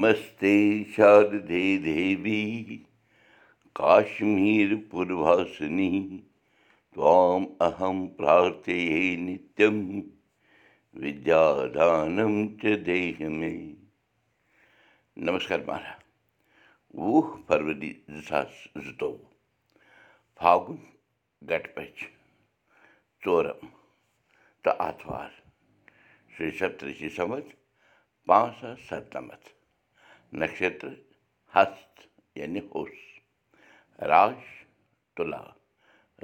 مسے دی V Kashmir پوٗرسِنیہ نتہ دانہ مےٚ نمش مہراج وُہ فرؤری زٕ फागुन زٕتووُہ चोरम چوٚر आतवार। श्री شیٚے سپترشِ पाँच پانٛژھ ست نَشتر ہست یعنی ہوٚس راش تُلا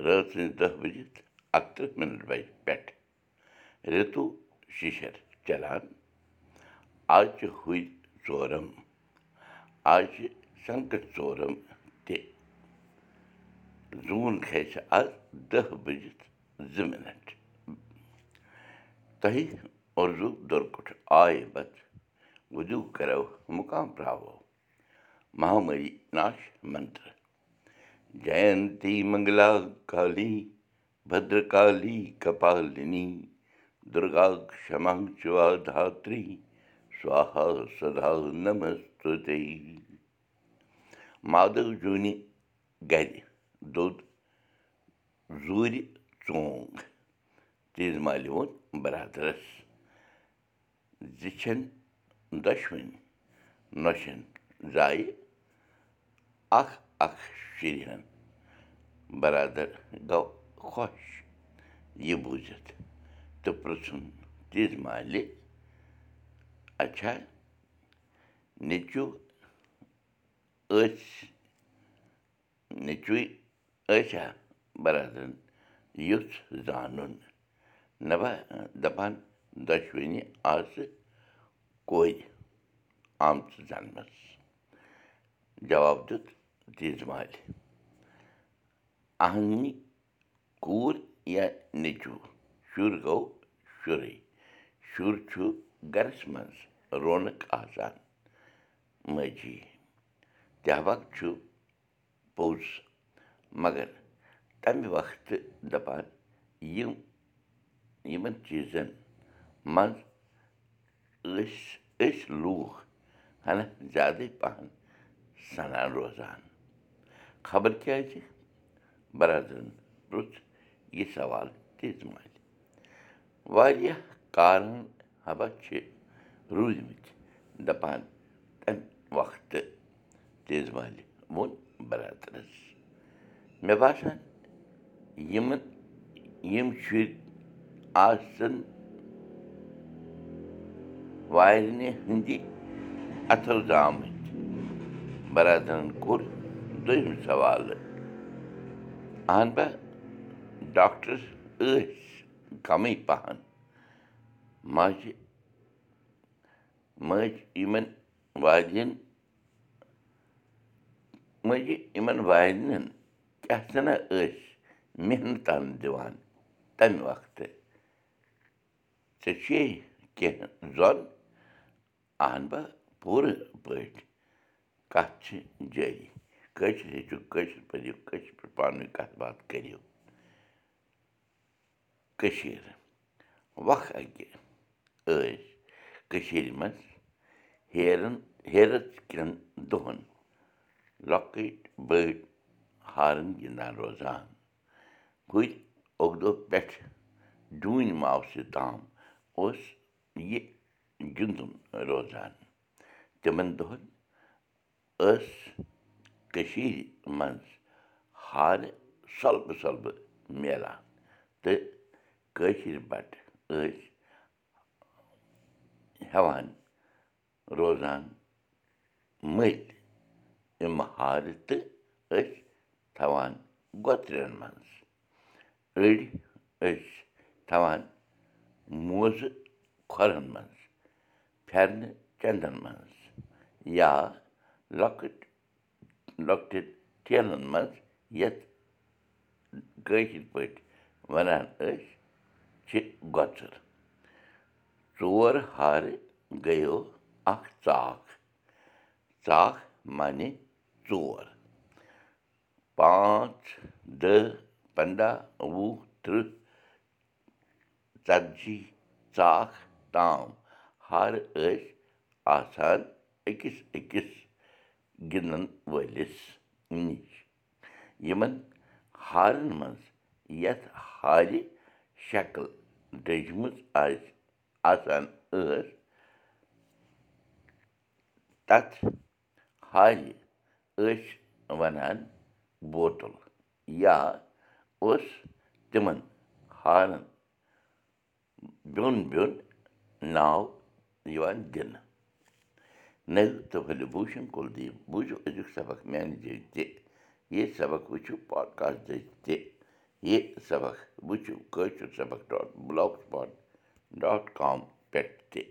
رٲژ سٕنٛزِ دہ بٔجِتھ اَکتٕرٛہ مِنٹ بجہِ پٮ۪ٹھ رِتوٗ شِشر چلان آز چھِ ہُرۍ ژورم آز چھِ سنکٹ ژورم تہِ زوٗن کھسہِ آز دہ بٔجِتھ زٕ مِنٹ تۄہہِ اُردو دُرکُٹھ آے بتہٕ وُدوٗ کَرو مُقام پراوو مہامری ناش منتر جینتی منگلا کالی بدرکالی کپالنی دُرگا کما چا دھاتری سوہا سدا نمست مادو جوٗنہِ گرِ دوٚد زوٗرِ ژونٛگ تیز مالہِ ووٚن برادرس زِ چھَن دۄشوٕنۍ نۄشَن زایہِ اکھ اکھ شُرہن برادر گوٚو خۄش یہِ بوٗزِتھ تہٕ پرٛژھُن تیز مالہِ اچھا نیٚچوٗ ٲسۍ نیٚچوٗ ٲسیا برادرن یُژھ زانُن نبا دَپان دۄشوٕنی آسہٕ کورِ آمژٕ زنمس جواب دیُت تیز مالہِ اہنی کوٗر یا نیٚچوٗ شُر گوٚو شُرے شُر چھُ گرس منٛز رونق آسان ماجی تہوق چھُ پوٚز مگر تمہِ وقتہٕ دپان یِم یِمن چیٖزن منٛز ٲسۍ أسۍ لوٗکھ ہنا زیادَے پہن سنان روزان خبر کیٛازِ برادرن پرُٛژھ یہِ سوال تیز مالہِ واریاہ کارن حبا چھِ روٗدمٕتۍ دپان تمہِ وقتہٕ تیز مالہِ ووٚن برادرس مےٚ باسان یِمن یِم شُرۍ آسن وارنہِ ہٕنٛدِ اَتھو زامٕتۍ برادرن کوٚر دوٚیِم سوالہٕ اہن با ڈاکٹر ٲسۍ کمٕے پہن ماجہِ ماجہِ یِمن والٮ۪ن ماجہِ یِمن والٮ۪ن کیٛاہ سنا ٲسۍ محنتن دِوان تمہِ وقتہٕ ژےٚ چھُے کینٛہہ زۄن اہن با پوٗرٕ پٲٹھۍ کَتھ چھِ جٲری کٲشِر ہیٚچھِو کٲشِر پٔرِو کٲشِر پٲٹھۍ پانہٕ ؤنۍ کَتھ باتھ کٔرِو کٔشیٖر وق اَکہِ ٲسۍ کٔشیٖرِ منٛز ہیرَن ہیرَت کٮ۪ن دۄہَن لۄکٕٹۍ بٔڑۍ ہارَن گِنٛدان روزان گُرۍ اکہٕ دۄہ پٮ۪ٹھ ڈوٗنۍ ماوسہِ تام اوس یہِ گِنٛدُن روزان۔ تِمَن دۄہَن ٲس کٔشیٖرِ منٛز ہارٕ سۄلبہٕ سۄلبہٕ میلان۔ تہٕ کٲشِر بَٹہٕ ٲسۍ ہٮ۪وان روزان مٔلۍ یِم ہارٕ تہٕ ٲسۍ تھاوان گۄترٮ۪ن منٛز۔ أڑۍ ٲسۍ تھاوان موزٕ کھۄرَن منٛز پھٮ۪رنہٕ چَندَن منٛز یا لۄکٕٹۍ لۄکٹٮ۪ن ٹھیلَن منٛز یَتھ کٲشِر پٲٹھۍ وَنان ٲسۍ چھِ گۄژٕر ژور ہارٕ گٔیو اَکھ ژاکھ ژاکھ معنی ژور پانٛژھ دہ پنٛداہ وُہ تٕرٛہ ژتجی ژاکھ تام ہارٕ ٲسۍ آسان أکِس أکِس گِنٛدَن وٲلِس نِش یِمَن ہارَن منٛز یَتھ ہارِ شکٕل ڈٔجمٕژ آسہِ آسان ٲس تَتھ ہارِ ٲسۍ وَنان بوتُل یا اوس تِمَن ہارَن بیوٚن بیوٚن ناو یِوان دِنہٕ نٔو تہٕ بوٗشَن کُلدیپ بوٗزِو أزیُک سبق جایہِ تہِ یہِ سبق وٕچھِو پاڈکاسٹ دٔسۍ تہِ یہِ سبق وٕچھِو کٲشُر سبق ڈاٹ بٕلاک ڈاٹ کام پٮ۪ٹھ تہِ